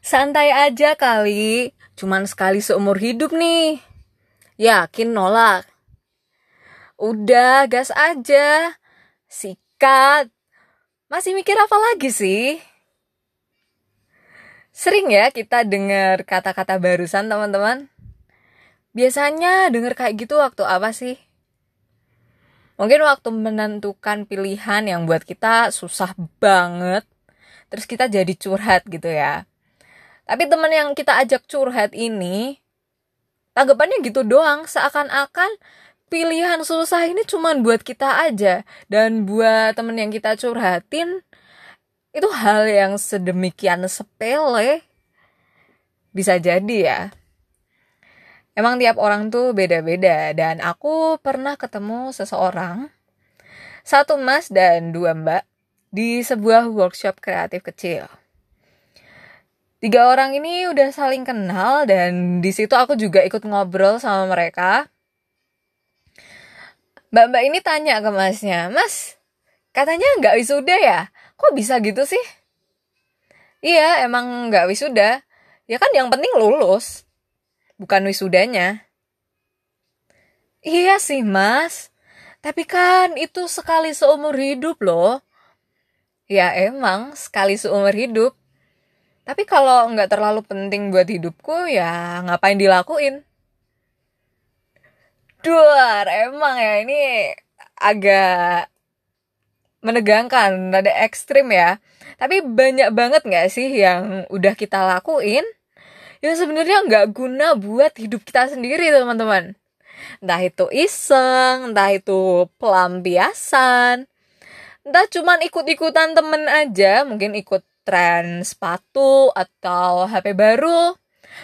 Santai aja kali, cuman sekali seumur hidup nih. Yakin nolak? Udah, gas aja. Sikat. Masih mikir apa lagi sih? Sering ya kita dengar kata-kata barusan teman-teman? Biasanya denger kayak gitu waktu apa sih? Mungkin waktu menentukan pilihan yang buat kita susah banget, terus kita jadi curhat gitu ya. Tapi temen yang kita ajak curhat ini, tanggapannya gitu doang, seakan-akan pilihan susah ini cuman buat kita aja. Dan buat temen yang kita curhatin, itu hal yang sedemikian sepele. Bisa jadi ya. Emang tiap orang tuh beda-beda dan aku pernah ketemu seseorang satu mas dan dua mbak di sebuah workshop kreatif kecil. Tiga orang ini udah saling kenal dan di situ aku juga ikut ngobrol sama mereka. Mbak-mbak ini tanya ke masnya, Mas, katanya nggak wisuda ya? Kok bisa gitu sih? Iya, emang nggak wisuda. Ya kan yang penting lulus bukan wisudanya. Iya sih mas, tapi kan itu sekali seumur hidup loh. Ya emang sekali seumur hidup. Tapi kalau nggak terlalu penting buat hidupku ya ngapain dilakuin. Duar, emang ya ini agak menegangkan, ada ekstrim ya. Tapi banyak banget nggak sih yang udah kita lakuin, yang sebenarnya nggak guna buat hidup kita sendiri teman-teman entah itu iseng entah itu pelampiasan entah cuman ikut-ikutan temen aja mungkin ikut tren sepatu atau HP baru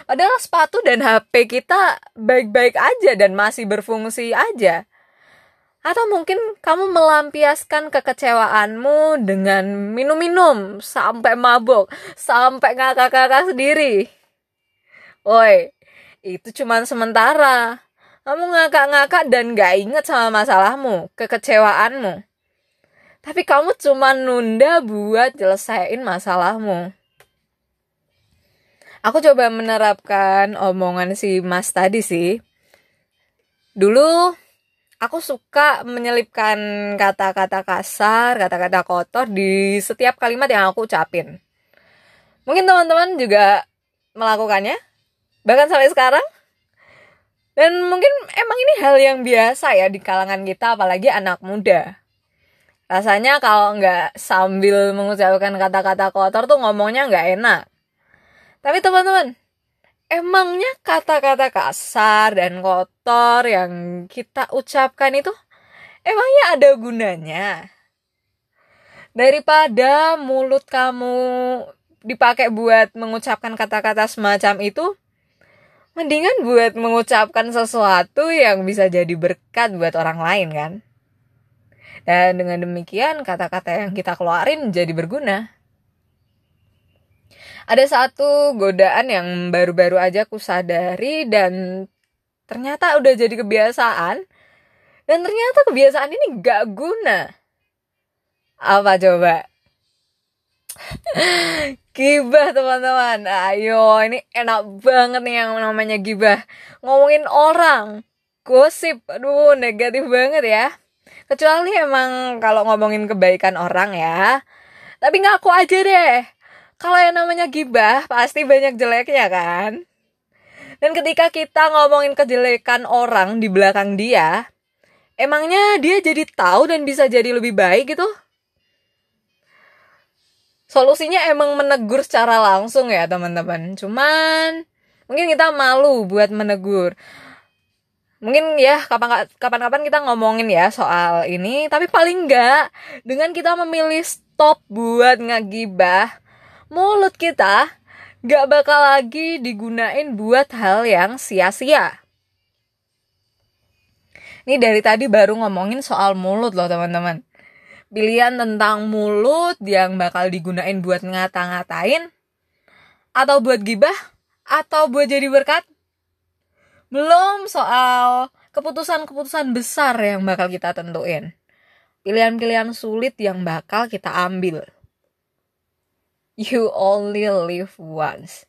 padahal sepatu dan HP kita baik-baik aja dan masih berfungsi aja atau mungkin kamu melampiaskan kekecewaanmu dengan minum-minum sampai mabuk, sampai ngakak-ngakak sendiri. Woi, itu cuma sementara. Kamu ngakak-ngakak dan gak inget sama masalahmu, kekecewaanmu. Tapi kamu cuma nunda buat nyelesain masalahmu. Aku coba menerapkan omongan si mas tadi sih. Dulu aku suka menyelipkan kata-kata kasar, kata-kata kotor di setiap kalimat yang aku ucapin. Mungkin teman-teman juga melakukannya bahkan sampai sekarang dan mungkin emang ini hal yang biasa ya di kalangan kita apalagi anak muda rasanya kalau nggak sambil mengucapkan kata-kata kotor tuh ngomongnya nggak enak. Tapi teman-teman emangnya kata-kata kasar dan kotor yang kita ucapkan itu emangnya ada gunanya? Daripada mulut kamu dipakai buat mengucapkan kata-kata semacam itu mendingan buat mengucapkan sesuatu yang bisa jadi berkat buat orang lain kan dan dengan demikian kata-kata yang kita keluarin jadi berguna. Ada satu godaan yang baru-baru aja aku sadari dan ternyata udah jadi kebiasaan. Dan ternyata kebiasaan ini gak guna. Apa coba? Gibah teman-teman. Ayo ini enak banget nih yang namanya gibah. Ngomongin orang. Gosip. Aduh negatif banget ya kecuali emang kalau ngomongin kebaikan orang ya. Tapi ngaku aja deh. Kalau yang namanya gibah pasti banyak jeleknya kan. Dan ketika kita ngomongin kejelekan orang di belakang dia emangnya dia jadi tahu dan bisa jadi lebih baik gitu? Solusinya emang menegur secara langsung ya teman-teman. Cuman mungkin kita malu buat menegur mungkin ya kapan kapan kita ngomongin ya soal ini tapi paling enggak dengan kita memilih stop buat ngegibah mulut kita gak bakal lagi digunain buat hal yang sia-sia. Ini dari tadi baru ngomongin soal mulut loh teman-teman. Pilihan tentang mulut yang bakal digunain buat ngata-ngatain atau buat gibah atau buat jadi berkat belum soal keputusan-keputusan besar yang bakal kita tentuin pilihan-pilihan sulit yang bakal kita ambil You only live once.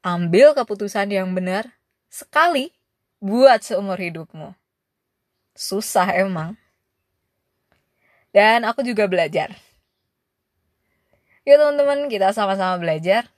Ambil keputusan yang benar sekali buat seumur hidupmu. Susah emang. Dan aku juga belajar. Yuk teman-teman, kita sama-sama belajar